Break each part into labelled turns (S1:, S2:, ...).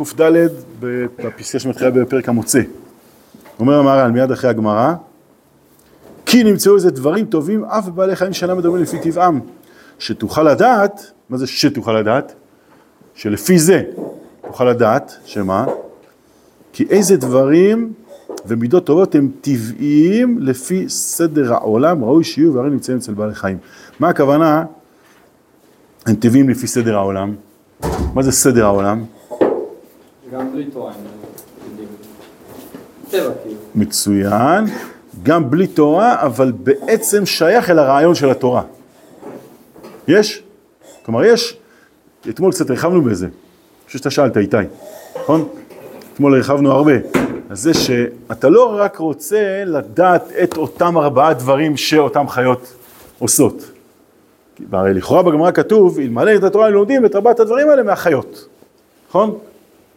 S1: בקד בפסקה שמתחילה בפרק המוצא. אומר המהר"ל מיד אחרי הגמרא, כי נמצאו איזה דברים טובים אף בבעלי חיים שאינם מדברים לפי טבעם, שתוכל לדעת, מה זה שתוכל לדעת? שלפי זה תוכל לדעת, שמה? כי איזה דברים ומידות טובות הם טבעיים לפי סדר העולם, ראוי שיהיו והרי נמצאים אצל בעלי חיים. מה הכוונה? הם טבעיים לפי סדר העולם. מה זה סדר העולם?
S2: גם בלי תורה כאילו.
S1: מצוין, גם בלי תורה, אבל בעצם שייך אל הרעיון של התורה. יש? כלומר יש, אתמול קצת הרחבנו בזה, אני חושב שאתה שאלת איתי, נכון? אתמול הרחבנו הרבה. אז זה שאתה לא רק רוצה לדעת את אותם ארבעה דברים שאותם חיות עושות. הרי לכאורה בגמרא כתוב, אלמלא את התורה לומדים את ארבעת הדברים האלה מהחיות, נכון?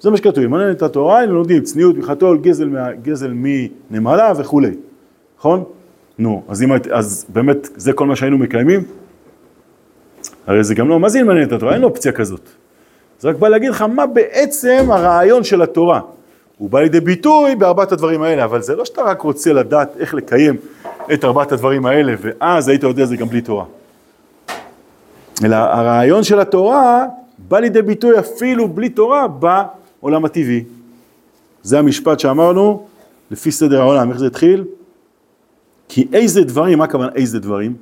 S1: זה מה שכתוב, אלמלא את התורה היינו לומדים צניעות מחתול, גזל, גזל מנמלה וכולי, נכון? נו, אז, אם, אז באמת זה כל מה שהיינו מקיימים? הרי זה גם לא, מה זה אלמלא את התורה? אין אופציה כזאת. זה רק בא להגיד לך מה בעצם הרעיון של התורה. הוא בא לידי ביטוי בארבעת הדברים האלה, אבל זה לא שאתה רק רוצה לדעת איך לקיים את ארבעת הדברים האלה, ואז היית יודע זה גם בלי תורה. אלא הרעיון של התורה בא לידי ביטוי אפילו בלי תורה בעולם הטבעי. זה המשפט שאמרנו, לפי סדר העולם, איך זה התחיל? כי איזה דברים, מה הכוונה איזה דברים?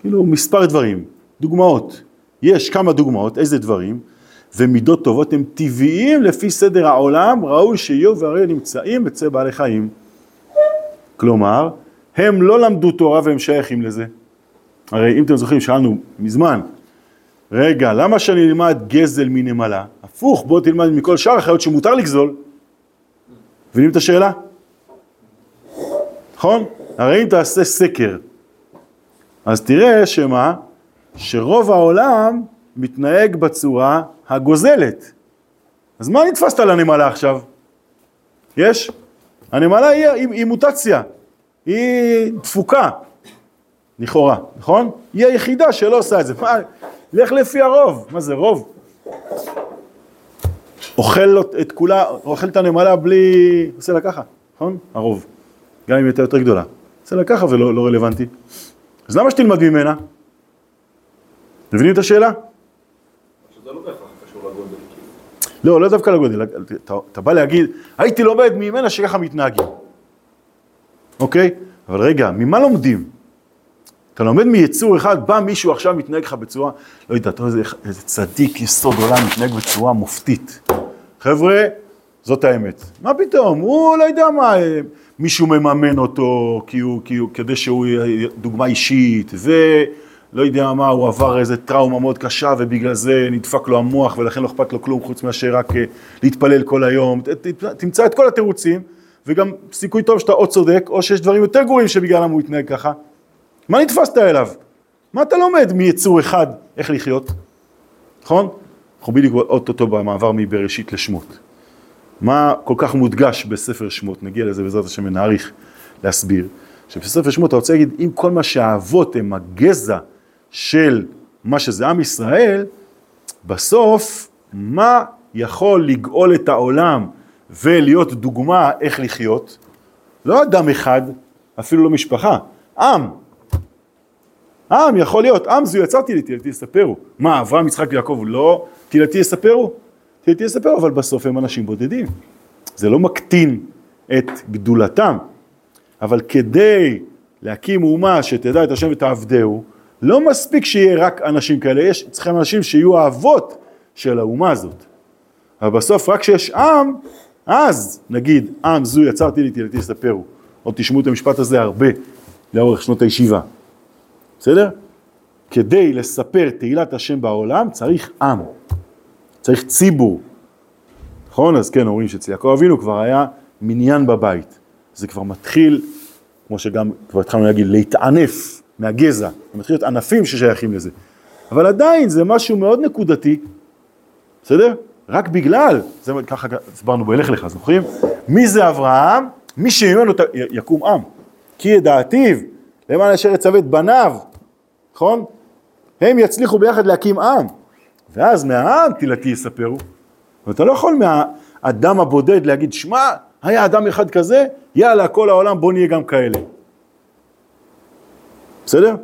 S1: כאילו מספר דברים, דוגמאות. יש כמה דוגמאות, איזה דברים? ומידות טובות הם טבעיים לפי סדר העולם, ראוי שיהיו והרי נמצאים אצל בעלי חיים. כלומר, הם לא למדו תורה והם שייכים לזה. הרי אם אתם זוכרים, שאלנו מזמן, רגע, למה שאני אלמד גזל מנמלה? הפוך, בוא תלמד מכל שאר החיות שמותר לגזול. מבינים את השאלה? נכון? הרי אם תעשה סקר, אז תראה שמה? שרוב העולם מתנהג בצורה הגוזלת. אז מה נתפסת על הנמלה עכשיו? יש? הנמלה היא, היא, היא מוטציה, היא דפוקה, לכאורה, נכון? היא היחידה שלא עושה את זה. לך לפי הרוב, מה זה רוב? אוכל את כולה, אוכל את הנמלה בלי, עושה לה ככה, נכון? הרוב, גם אם הייתה יותר גדולה. עושה לה ככה ולא לא רלוונטי. אז למה שתלמד ממנה? מבינים את השאלה? לא, לא דווקא לגודל, אתה, אתה בא להגיד, הייתי לומד ממנה שככה מתנהגים, אוקיי? אבל רגע, ממה לומדים? אתה לומד מיצור אחד, בא מישהו עכשיו מתנהג לך בצורה, לא יודע, אתה רואה איזה, איזה צדיק יסוד עולם מתנהג בצורה מופתית. חבר'ה, זאת האמת. מה פתאום? הוא לא יודע מה, מישהו מממן אותו כי הוא, כי הוא, כדי שהוא יהיה דוגמה אישית, ו... לא יודע מה, הוא עבר איזה טראומה מאוד קשה ובגלל זה נדפק לו המוח ולכן לא אכפת לו כלום חוץ מאשר רק אה, להתפלל כל היום. תמצא את כל התירוצים וגם סיכוי טוב שאתה או צודק או שיש דברים יותר גרועים שבגללם הוא יתנהג ככה. מה נתפסת אליו? מה אתה לומד מיצור אחד איך לחיות? נכון? אנחנו בדיוק אוטוטו במעבר מבראשית לשמות. מה כל כך מודגש בספר שמות, נגיע לזה בעזרת השם ונאריך להסביר, שבספר שמות אתה רוצה להגיד אם כל מה שהאבות הם הגזע של מה שזה עם ישראל, בסוף מה יכול לגאול את העולם ולהיות דוגמה איך לחיות? לא אדם אחד, אפילו לא משפחה, עם. עם יכול להיות, עם זו יצרתי לי, תהילתי יספרו. מה, אברהם, יצחק ויעקב לא תהילתי יספרו? תהילתי יספרו, אבל בסוף הם אנשים בודדים. זה לא מקטין את גדולתם, אבל כדי להקים אומה שתדע את השם ותעבדהו, לא מספיק שיהיה רק אנשים כאלה, יש, צריכים אנשים שיהיו האבות של האומה הזאת. אבל בסוף רק כשיש עם, אז נגיד, עם זו יצרתי לי תהילתי לספרו. עוד תשמעו את המשפט הזה הרבה לאורך שנות הישיבה. בסדר? כדי לספר תהילת השם בעולם צריך עם, צריך ציבור. נכון? אז כן, אומרים שאצל יעקב אבינו כבר היה מניין בבית. זה כבר מתחיל, כמו שגם כבר התחלנו להגיד, להתענף. מהגזע, זה מתחיל להיות ענפים ששייכים לזה. אבל עדיין זה משהו מאוד נקודתי, בסדר? רק בגלל, זה ככה הסברנו בלך לך, זוכרים? מי זה אברהם? מי שממנו יקום עם. כי ידעתיו, למען אשר יצווה את בניו, נכון? הם יצליחו ביחד להקים עם. ואז מהעם תהילתי יספרו. ואתה לא יכול מהאדם הבודד להגיד, שמע, היה אדם אחד כזה, יאללה, כל העולם בוא נהיה גם כאלה. בסדר?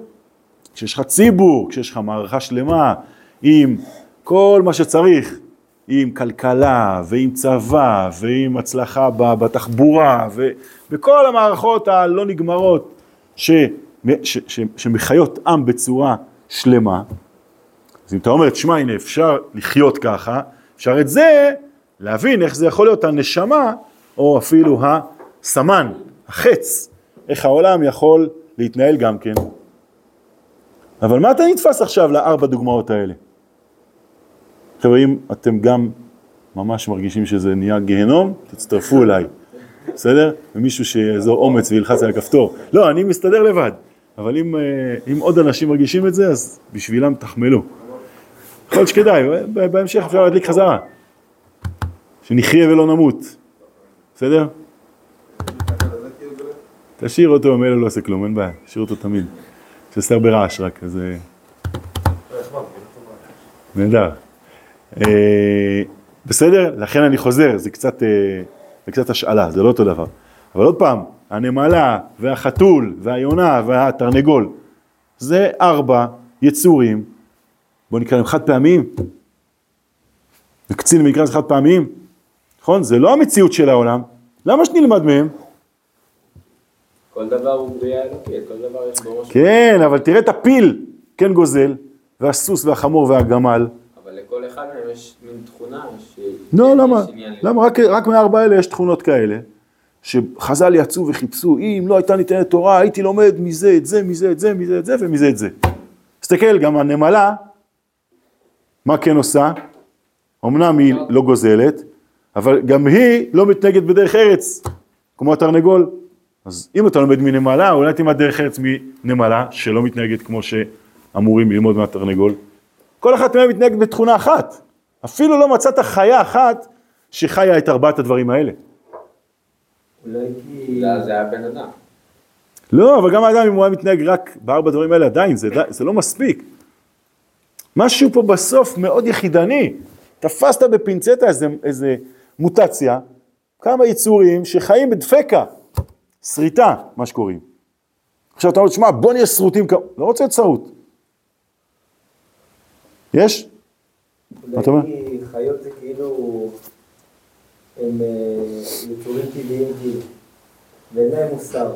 S1: כשיש לך ציבור, כשיש לך מערכה שלמה, עם כל מה שצריך, עם כלכלה ועם צבא ועם הצלחה בתחבורה ובכל המערכות הלא נגמרות ש, שמחיות עם בצורה שלמה. אז אם אתה אומר, תשמע, הנה אפשר לחיות ככה, אפשר את זה להבין איך זה יכול להיות הנשמה או אפילו הסמן, החץ, איך העולם יכול להתנהל גם כן. אבל מה אתה נתפס עכשיו לארבע דוגמאות האלה? חבר'ה, אם אתם גם ממש מרגישים שזה נהיה גיהנום, תצטרפו אליי, בסדר? ומישהו שיאזור אומץ וילחץ על הכפתור. לא, אני מסתדר לבד, אבל אם, אה, אם עוד אנשים מרגישים את זה, אז בשבילם תחמלו. יכול להיות שכדאי, בהמשך אפשר להדליק חזרה. שנחיה ולא נמות, בסדר? תשאיר אותו, מילא לא עושה כלום, אין בעיה, תשאיר אותו תמיד. שעושה הרבה רעש רק, אז... אה, נהדר. אה, בסדר? לכן אני חוזר, זה קצת, זה קצת השאלה, זה לא אותו דבר. אבל עוד פעם, הנמלה והחתול והיונה והתרנגול, זה ארבע יצורים, בואו נקרא להם חד פעמיים. וקצין במקרא זה חד פעמיים, נכון? זה לא המציאות של העולם, למה שנלמד מהם?
S2: כל דבר הוא בריאה אלוקית, כל דבר יש בראש.
S1: כן, אבל תראה את הפיל, כן גוזל, והסוס והחמור והגמל.
S2: אבל לכל אחד מהם יש מין תכונה ש...
S1: לא, למה? למה? רק, רק מהארבע האלה יש תכונות כאלה, שחז"ל יצאו וחיפשו, אם לא הייתה ניתנת תורה, הייתי לומד מזה, את זה, מזה, את זה, מזה, את זה, ומזה, את זה. תסתכל, גם הנמלה, מה כן עושה? אמנם היא לא גוזלת, אבל גם היא לא מתנהגת בדרך ארץ, כמו התרנגול. אז אם אתה לומד מנמלה, אולי תלמד דרך ארץ מנמלה, שלא מתנהגת כמו שאמורים ללמוד מהתרנגול. כל אחת מהן מתנהגת בתכונה אחת. אפילו לא מצאת חיה אחת שחיה את ארבעת הדברים האלה.
S2: אולי כי... זה זה היה בן אדם.
S1: לא, אבל גם האדם, אם הוא היה מתנהג רק בארבע הדברים האלה, עדיין, זה, זה לא מספיק. משהו פה בסוף מאוד יחידני. תפסת בפינצטה איזה, איזה מוטציה, כמה יצורים שחיים בדפקה, שריטה, מה שקוראים. עכשיו אתה אומר, שמע, בוא נהיה שרוטים, כ- לא רוצה להיות שרוט. יש? מה אתה אומר?
S3: כי חיות זה כאילו, הם אה, יצורים טבעיים כאילו, ואין להם מוסר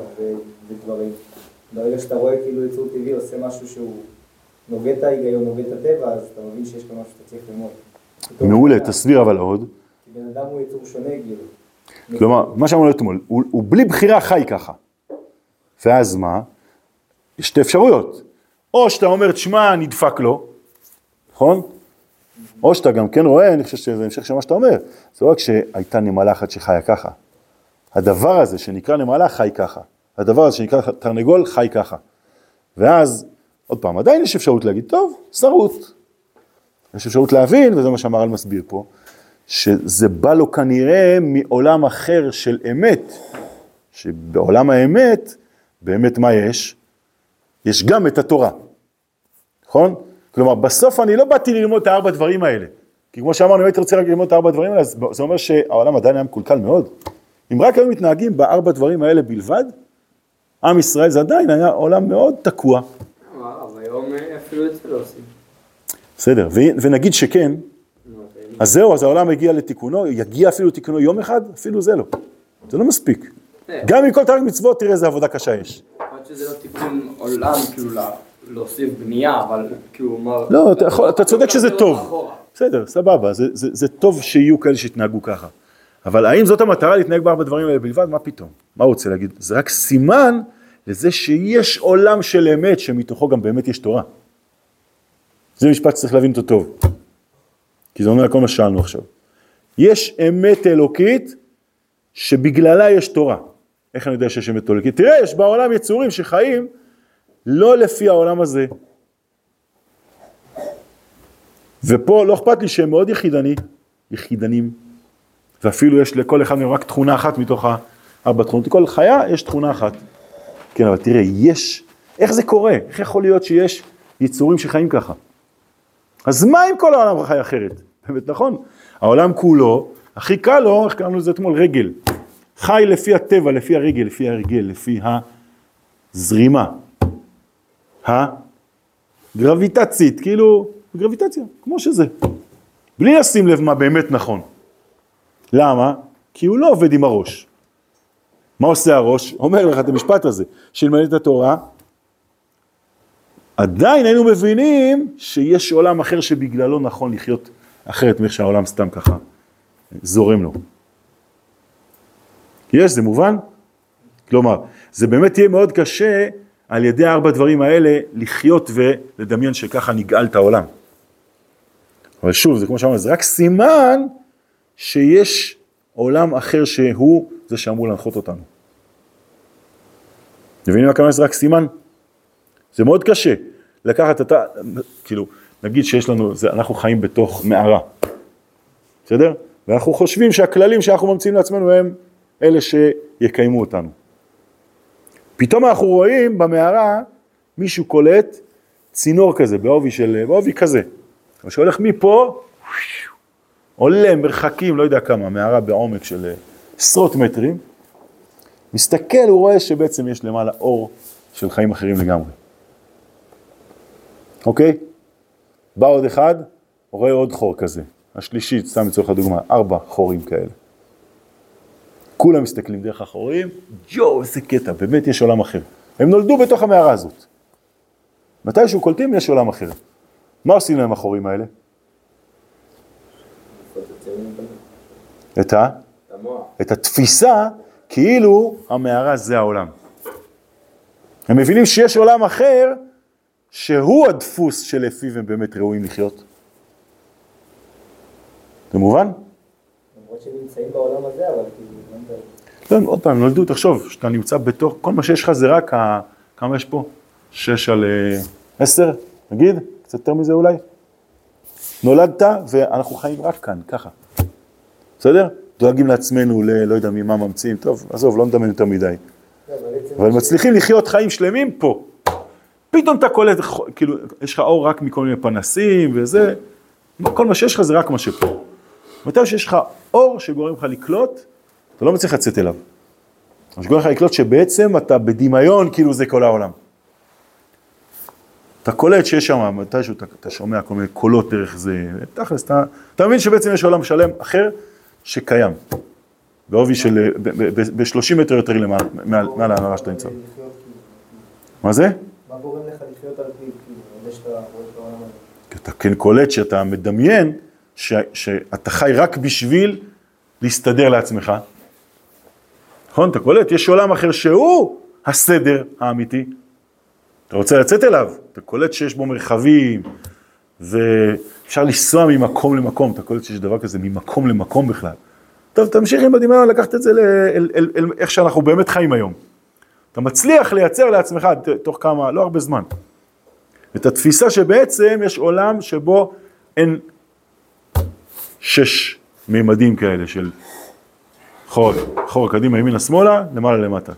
S3: ודברים. ברגע שאתה רואה כאילו יצור טבעי עושה משהו שהוא נוגד את ההיגיון, נוגד את הטבע, אז אתה מבין שיש כאן משהו שאתה צריך ללמוד.
S1: מעולה, תסביר אבל עוד.
S3: כי בן אדם הוא יצור שונה כאילו.
S1: כלומר, מה שאמרנו אתמול, הוא, הוא בלי בחירה חי ככה. ואז מה? יש שתי אפשרויות. או שאתה אומר, תשמע, נדפק לו, נכון? או שאתה גם כן רואה, אני חושב שזה המשך של מה שאתה אומר, זה לא רק שהייתה נמלה אחת שחיה ככה. הדבר הזה שנקרא נמלה חי ככה. הדבר הזה שנקרא תרנגול חי ככה. ואז, עוד פעם, עדיין יש אפשרות להגיד, טוב, שרוט. יש אפשרות להבין, וזה מה שהמהר"ל מסביר פה, שזה בא לו כנראה מעולם אחר של אמת, שבעולם האמת, באמת מה יש? יש גם את התורה, נכון? כלומר, בסוף אני לא באתי ללמוד את הארבע דברים האלה. כי כמו שאמרנו, אם הייתי רוצה רק ללמוד את הארבע דברים האלה, אז זה אומר שהעולם עדיין היה מקולקל מאוד. אם רק היו מתנהגים בארבע דברים האלה בלבד, עם ישראל זה עדיין היה עולם מאוד תקוע.
S2: וואו, היום אה, אפילו את זה לא עושים.
S1: בסדר, ונגיד שכן,
S2: אז,
S1: זהו, אז העולם הגיע לתיקונו, יגיע אפילו לתיקונו יום אחד, אפילו זה לא. זה לא מספיק.
S2: כן.
S1: גם עם כל תרג מצוות, תראה איזה עבודה קשה יש.
S2: להיות שזה לא תיקון עולם, כאילו, להוסיף בנייה, אבל כאילו, מה...
S1: לא, אתה יכול- אתה צודק שזה טוב. בסדר, סבבה, זה, זה, זה טוב שיהיו כאלה שיתנהגו ככה. אבל האם זאת המטרה להתנהג בארבע דברים האלה בלבד? מה פתאום? מה הוא רוצה להגיד? זה רק סימן לזה שיש עולם של אמת שמתוכו גם באמת יש תורה. זה משפט שצריך להבין אותו טוב. כי זה אומר כל מה ששאלנו עכשיו. יש אמת אלוקית שבגללה יש תורה. איך אני יודע שיש אמת אלוקית? תראה, יש בעולם יצורים שחיים לא לפי העולם הזה. ופה לא אכפת לי שהם מאוד יחידני, יחידנים, ואפילו יש לכל אחד מהם רק תכונה אחת מתוך הארבע תכונות, לכל חיה יש תכונה אחת. כן, אבל תראה, יש, איך זה קורה? איך יכול להיות שיש יצורים שחיים ככה? אז מה אם כל העולם חי אחרת? באמת נכון. העולם כולו, הכי קל לו, איך קראנו לזה אתמול? רגל. חי לפי הטבע, לפי הרגל, לפי הרגל, לפי הזרימה. הגרביטצית, כאילו, גרביטציה, כמו שזה. בלי לשים לב מה באמת נכון. למה? כי הוא לא עובד עם הראש. מה עושה הראש? אומר לך את המשפט הזה, שילמד את התורה, עדיין היינו מבינים שיש עולם אחר שבגללו נכון לחיות אחרת מאיך שהעולם סתם ככה זורם לו. יש, זה מובן? כלומר, זה באמת יהיה מאוד קשה על ידי ארבע דברים האלה לחיות ולדמיין שככה נגאל את העולם. אבל שוב, זה כמו שאמרנו, זה רק סימן שיש עולם אחר שהוא זה שאמור להנחות אותנו. מבינים מה כמה זה רק סימן? זה מאוד קשה לקחת את ה... כאילו, נגיד שיש לנו, זה, אנחנו חיים בתוך מערה, בסדר? ואנחנו חושבים שהכללים שאנחנו ממציאים לעצמנו הם אלה שיקיימו אותנו. פתאום אנחנו רואים במערה מישהו קולט צינור כזה, בעובי של, בעובי כזה, שהולך מפה, עולה מרחקים, לא יודע כמה, מערה בעומק של עשרות מטרים, מסתכל, הוא רואה שבעצם יש למעלה אור של חיים אחרים לגמרי. אוקיי? בא עוד אחד, רואה עוד חור כזה. השלישית, סתם לצורך הדוגמה, ארבע חורים כאלה. כולם מסתכלים דרך החורים, יואו, איזה קטע, באמת יש עולם אחר. הם נולדו בתוך המערה הזאת. מתישהו קולטים, יש עולם אחר. מה עושים להם החורים האלה? את ה? את התפיסה כאילו המערה זה העולם. הם מבינים שיש עולם אחר שהוא הדפוס שלפיו הם באמת ראויים לחיות. זה מובן?
S3: נמצאים בעולם הזה, אבל כאילו...
S1: לא, עוד פעם, נולדו, תחשוב, שאתה נמצא בתוך, כל מה שיש לך זה רק, ה... כמה יש פה? שש על אה, עשר, נגיד? קצת יותר מזה אולי? נולדת ואנחנו חיים רק כאן, ככה. בסדר? דואגים לעצמנו, ל... לא יודע ממה ממציאים, טוב, עזוב, לא נדמיין יותר מדי.
S3: לא, אבל
S1: מצליחים לחיות חיים שלמים פה. פתאום אתה קולט, כאילו, יש לך אור רק מכל מיני פנסים וזה, כל מה שיש לך זה רק מה שפה. מתי שיש לך אור שגורם לך לקלוט, אתה לא מצליח לצאת אליו. מה שגורם לך לקלוט שבעצם אתה בדמיון, כאילו זה כל העולם. אתה קולט שיש שם, מתישהו אתה, אתה שומע כל מיני קולות דרך זה, תכלס, אתה, אתה מבין שבעצם יש עולם שלם אחר שקיים, בעובי של, ב-30 מטר יותר למעלה, מעל ההנהרה שאתה נמצא. מה זה?
S3: מה גורם לך לחיות על פיו, כאילו, שאתה רואה את העולם הזה?
S1: אתה כן קולט שאתה מדמיין ש, שאתה חי רק בשביל להסתדר לעצמך. נכון? אתה קולט, יש עולם אחר שהוא הסדר האמיתי. אתה רוצה לצאת אליו, אתה קולט שיש בו מרחבים, ואפשר לנסוע ממקום למקום, אתה קולט שיש דבר כזה ממקום למקום בכלל. טוב, תמשיך עם הדמיון לקחת את זה אל, אל, אל, אל איך שאנחנו באמת חיים היום. אתה מצליח לייצר לעצמך תוך כמה, לא הרבה זמן, את התפיסה שבעצם יש עולם שבו אין שש מימדים כאלה של חור, חור קדימה, ימינה, שמאלה, למעלה, למטה.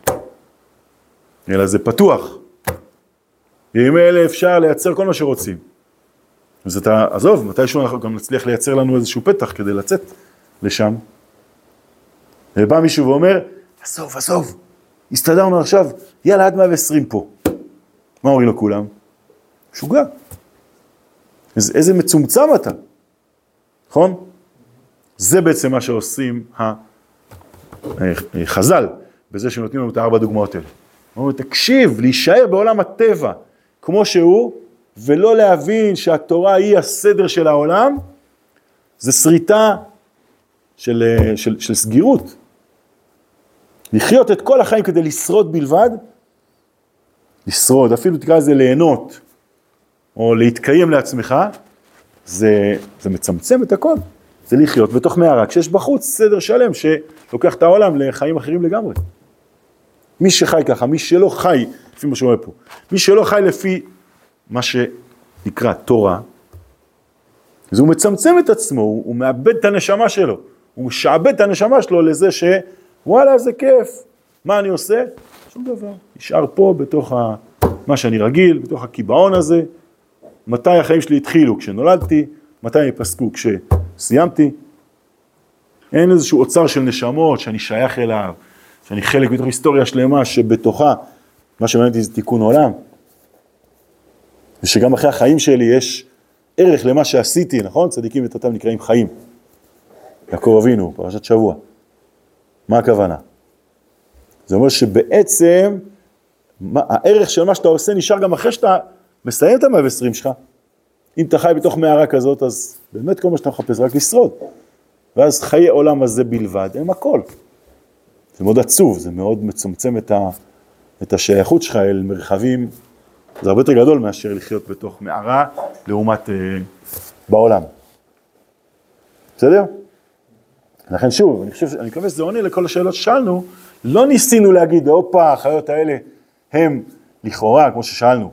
S1: אלא זה פתוח. עם אלה אפשר לייצר כל מה שרוצים. אז אתה, עזוב, מתישהו אנחנו גם נצליח לייצר לנו איזשהו פתח כדי לצאת לשם. ובא מישהו ואומר, עזוב, עזוב, הסתדרנו עכשיו, יאללה, עד 120 פה. מה אומרים לו כולם? משוגע. איזה, מצומצם אתה, נכון? זה בעצם מה שעושים החז"ל, בזה שנותנים לנו את הארבע דוגמאות האלה. אומרים, תקשיב, להישאר בעולם הטבע כמו שהוא, ולא להבין שהתורה היא הסדר של העולם, זה שריטה של, אה, של, של סגירות. לחיות את כל החיים כדי לשרוד בלבד, לשרוד, אפילו תקרא לזה ליהנות, או להתקיים לעצמך, זה, זה מצמצם את הכל. זה לחיות בתוך מערה, כשיש בחוץ סדר שלם שלוקח את העולם לחיים אחרים לגמרי. מי שחי ככה, מי שלא חי, לפי מה שאומר פה, מי שלא חי לפי מה שנקרא תורה, אז הוא מצמצם את עצמו, הוא, הוא מאבד את הנשמה שלו, הוא משעבד את הנשמה שלו לזה שוואלה איזה כיף, מה אני עושה? שום דבר, נשאר פה בתוך ה, מה שאני רגיל, בתוך הקיבעון הזה, מתי החיים שלי התחילו? כשנולדתי, מתי הם ייפסקו? סיימתי. אין איזשהו אוצר של נשמות שאני שייך אליו, שאני חלק מתוך היסטוריה שלמה שבתוכה, מה שמעניין אותי זה תיקון עולם. ושגם אחרי החיים שלי יש ערך למה שעשיתי, נכון? צדיקים ותתם נקראים חיים. יעקב אבינו, פרשת שבוע. מה הכוונה? זה אומר שבעצם מה, הערך של מה שאתה עושה נשאר גם אחרי שאתה מסיים את המאה ועשרים שלך. אם אתה חי בתוך מערה כזאת, אז באמת כל מה שאתה מחפש רק לשרוד. ואז חיי עולם הזה בלבד הם הכל. זה מאוד עצוב, זה מאוד מצומצם את, ה, את השייכות שלך אל מרחבים, זה הרבה יותר גדול מאשר לחיות בתוך מערה לעומת אה, בעולם. בסדר? לכן שוב, אני חושב, אני מקווה שזה עונה לכל השאלות ששאלנו, לא ניסינו להגיד, הופה, החיות האלה הם לכאורה, כמו ששאלנו,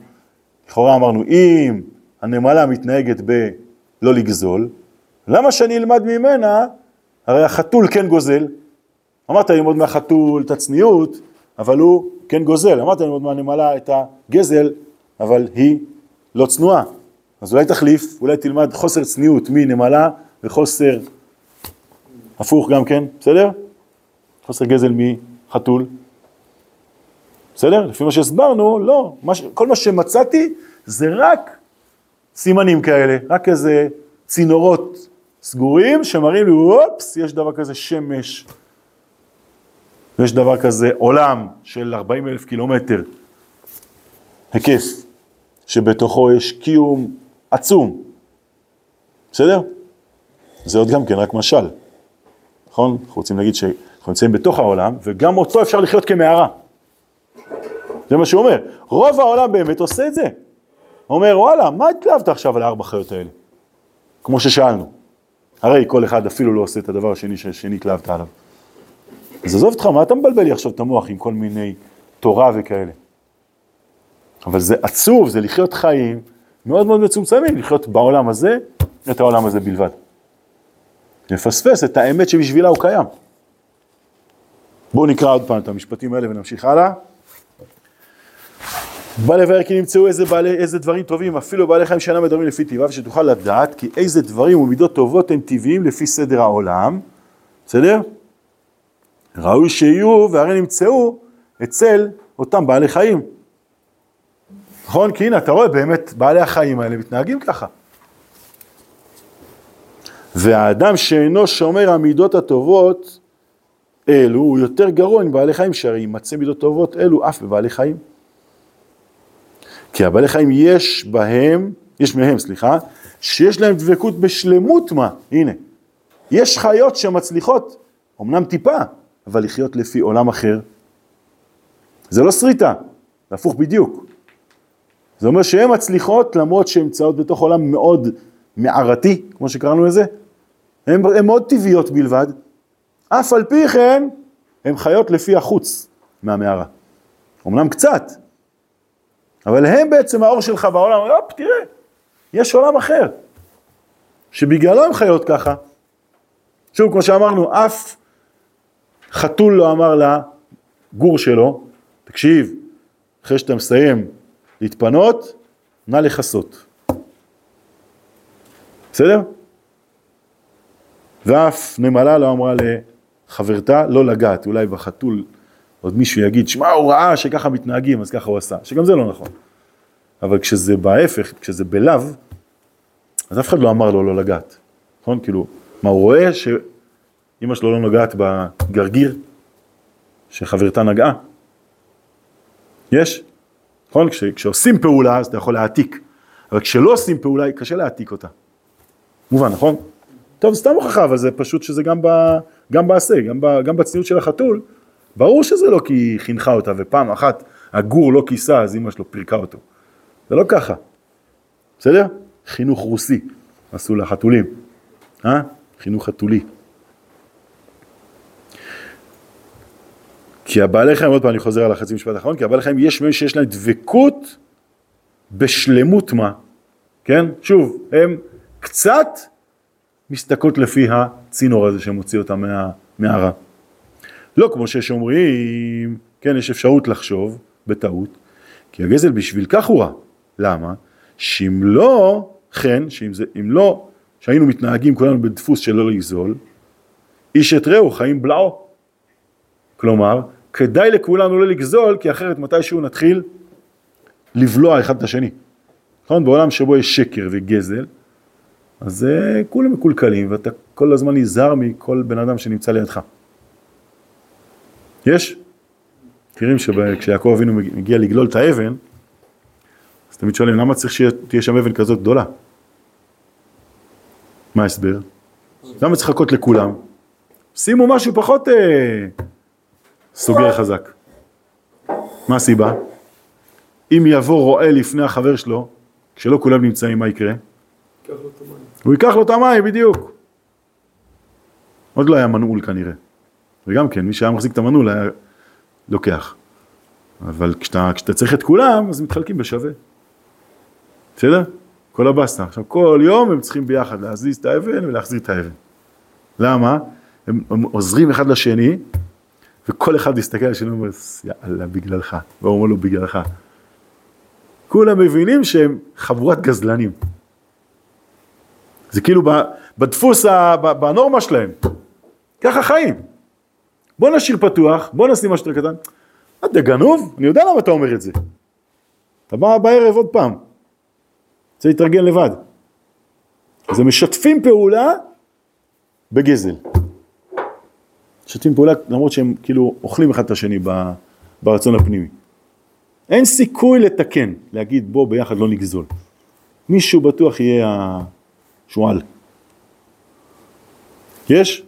S1: לכאורה אמרנו, אם הנמלה מתנהגת בלא לגזול, למה שאני אלמד ממנה, הרי החתול כן גוזל, אמרת ללמוד מהחתול את הצניעות, אבל הוא כן גוזל, אמרת ללמוד מהנמלה את הגזל, אבל היא לא צנועה. אז אולי תחליף, אולי תלמד חוסר צניעות מנמלה וחוסר הפוך גם כן, בסדר? חוסר גזל מחתול. בסדר? לפי מה שהסברנו, לא. מה ש... כל מה שמצאתי זה רק סימנים כאלה, רק איזה צינורות סגורים שמראים לי, אופס, יש דבר כזה שמש, ויש דבר כזה עולם של 40 אלף קילומטר, היקף, שבתוכו יש קיום עצום, בסדר? זה עוד גם כן רק משל, נכון? אנחנו רוצים להגיד שאנחנו נמצאים בתוך העולם, וגם אותו אפשר לחיות כמערה. זה מה שהוא אומר. רוב העולם באמת עושה את זה. אומר, וואלה, מה התלהבת עכשיו על הארבע חיות האלה? כמו ששאלנו. הרי כל אחד אפילו לא עושה את הדבר השני שנתלהבת עליו. אז עזוב אותך, מה אתה מבלבל לי עכשיו את המוח עם כל מיני תורה וכאלה? אבל זה עצוב, זה לחיות חיים מאוד מאוד מצומצמים, לחיות בעולם הזה, את העולם הזה בלבד. לפספס את האמת שבשבילה הוא קיים. בואו נקרא עוד פעם את המשפטים האלה ונמשיך הלאה. בא לבאר כי נמצאו איזה, בעלי, איזה דברים טובים, אפילו בעלי חיים שאינם מדברים לפי טבעיו, שתוכל לדעת כי איזה דברים ומידות טובות הם טבעיים לפי סדר העולם, בסדר? ראוי שיהיו והרי נמצאו אצל אותם בעלי חיים. נכון? כי הנה, אתה רואה באמת, בעלי החיים האלה מתנהגים ככה. והאדם שאינו שומר המידות הטובות אלו, הוא יותר גרוע מבעלי חיים, שהרי ימצא מידות טובות אלו אף בבעלי חיים. כי הבעלי חיים יש בהם, יש מהם, סליחה, שיש להם דבקות בשלמות מה, הנה. יש חיות שמצליחות, אמנם טיפה, אבל לחיות לפי עולם אחר. זה לא שריטה, זה הפוך בדיוק. זה אומר שהן מצליחות למרות שהן נמצאות בתוך עולם מאוד מערתי, כמו שקראנו לזה, הן מאוד טבעיות בלבד, אף על פי כן הן חיות לפי החוץ מהמערה. אמנם קצת, אבל הם בעצם האור שלך בעולם, הופ, תראה, יש עולם אחר, שבגללו הם חיות ככה. שוב, כמו שאמרנו, אף חתול לא אמר לגור שלו, תקשיב, אחרי שאתה מסיים להתפנות, נא לכסות. בסדר? ואף נמלה לא אמרה לחברתה לא לגעת, אולי בחתול עוד מישהו יגיד, שמע, הוא ראה שככה מתנהגים, אז ככה הוא עשה, שגם זה לא נכון. אבל כשזה בהפך, כשזה בלאו, אז אף אחד לא אמר לו לא לגעת, נכון? כאילו, מה הוא רואה שאימא שלו לא נוגעת בגרגיר שחברתה נגעה? יש, נכון? כש, כשעושים פעולה אז אתה יכול להעתיק, אבל כשלא עושים פעולה קשה להעתיק אותה. מובן, נכון? טוב, סתם הוכחה, אבל זה פשוט שזה גם, ב, גם בעשה, גם, ב, גם בצניעות של החתול, ברור שזה לא כי היא חינכה אותה, ופעם אחת הגור לא כיסה, אז אמא שלו פירקה אותו. זה לא ככה, בסדר? חינוך רוסי עשו לחתולים, אה? חינוך חתולי. כי הבעלי חיים, עוד פעם אני חוזר על החצי משפט האחרון, כי הבעלי חיים יש מהם שיש להם דבקות בשלמות מה, כן? שוב, הם קצת מסתכלות לפי הצינור הזה שמוציא אותם מהמערה. לא כמו שיש אומרים, כן, יש אפשרות לחשוב בטעות, כי הגזל בשביל כך הוא רע. למה? שאם לא כן, שאם זה, אם לא שהיינו מתנהגים כולנו בדפוס של לא לגזול, איש את רעהו חיים בלעו. כלומר, כדאי לכולנו לא לגזול, כי אחרת מתישהו נתחיל לבלוע אחד את השני. נכון? בעולם שבו יש שקר וגזל, אז uh, כולם מקולקלים, ואתה כל הזמן נזהר מכל בן אדם שנמצא לידך. יש? מכירים שכשיעקב אבינו מגיע לגלול את האבן, אז תמיד שואלים, למה צריך שתהיה שם אבן כזאת גדולה? מה ההסבר? למה צריך לחכות לכולם? שימו משהו פחות אה, סוגר חזק. מה הסיבה? אם יבוא רועה לפני החבר שלו, כשלא כולם נמצאים, מה יקרה? הוא ייקח לו את המים, בדיוק. עוד לא היה מנעול כנראה. וגם כן, מי שהיה מחזיק את המנעול היה לוקח. אבל כשאתה, כשאתה צריך את כולם, אז מתחלקים בשווה. בסדר? כל הבסטה. עכשיו, כל יום הם צריכים ביחד להזיז את האבן ולהחזיר את האבן. למה? הם, הם עוזרים אחד לשני, וכל אחד יסתכל על השני ואומר, יאללה, בגללך. והוא אומר לו, בגללך. כולם מבינים שהם חבורת גזלנים. זה כאילו בדפוס, בנורמה שלהם. ככה חיים. בוא נשאיר פתוח, בוא נשים משהו קטן. אתה גנוב? אני יודע למה אתה אומר את זה. אתה בא בערב עוד פעם. רוצה להתרגל לבד. אז הם משתפים פעולה בגזל. משתפים פעולה למרות שהם כאילו אוכלים אחד את השני ברצון הפנימי. אין סיכוי לתקן, להגיד בוא ביחד לא נגזול. מישהו בטוח יהיה השועל. יש?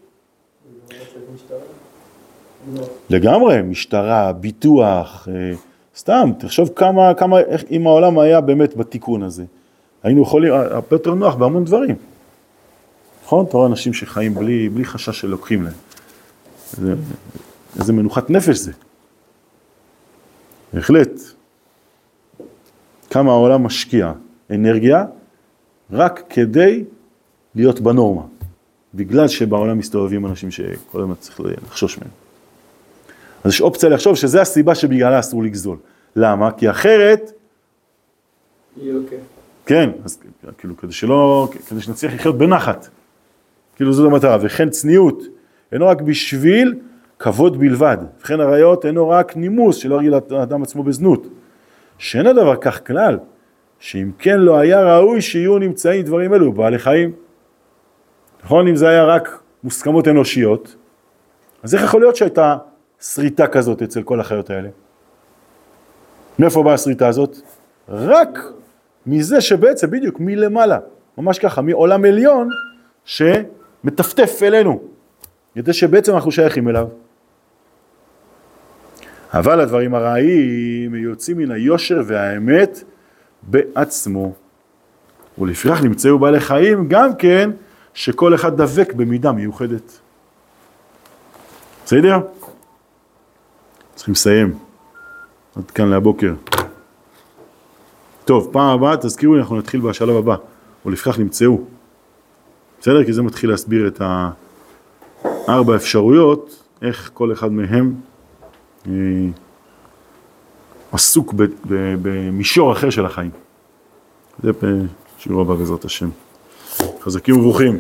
S1: לגמרי, משטרה, ביטוח, אה, סתם, תחשוב כמה, כמה, איך, אם העולם היה באמת בתיקון הזה. היינו יכולים, הרבה יותר נוח בהמון דברים. נכון? אתה רואה אנשים שחיים בלי, בלי חשש שלוקחים להם. זה, איזה מנוחת נפש זה. בהחלט. כמה העולם משקיע אנרגיה רק כדי להיות בנורמה. בגלל שבעולם מסתובבים אנשים שכל הזמן צריך לחשוש מהם. אז יש אופציה לחשוב שזה הסיבה שבגללה אסור לגזול. למה? כי אחרת...
S2: יהיה אוקיי.
S1: כן, אז כאילו כדי שלא, כדי שנצליח לחיות בנחת. כאילו זאת המטרה, וכן צניעות, אינו רק בשביל כבוד בלבד, וכן עריות אינו רק נימוס שלא ירגיל האדם עצמו בזנות. שאין הדבר כך כלל, שאם כן לא היה ראוי שיהיו נמצאים דברים אלו בעלי חיים. נכון? אם זה היה רק מוסכמות אנושיות, אז איך יכול להיות שהייתה שריטה כזאת אצל כל החיות האלה? מאיפה באה השריטה הזאת? רק מזה שבעצם, בדיוק, מלמעלה, ממש ככה, מעולם עליון שמטפטף אלינו, כדי שבעצם אנחנו שייכים אליו. אבל הדברים הרעים יוצאים מן היושר והאמת בעצמו. ולפיכך נמצאו בעלי חיים גם כן שכל אחד דבק במידה מיוחדת. בסדר? צריכים לסיים. עד כאן להבוקר. טוב, פעם הבאה תזכירו לי, אנחנו נתחיל בשלב הבא, ולפיכך נמצאו. בסדר? כי זה מתחיל להסביר את הארבע אפשרויות, איך כל אחד מהם אה, עסוק במישור אחר של החיים. זה בשיעור הבא בעזרת השם. חזקים וברוכים.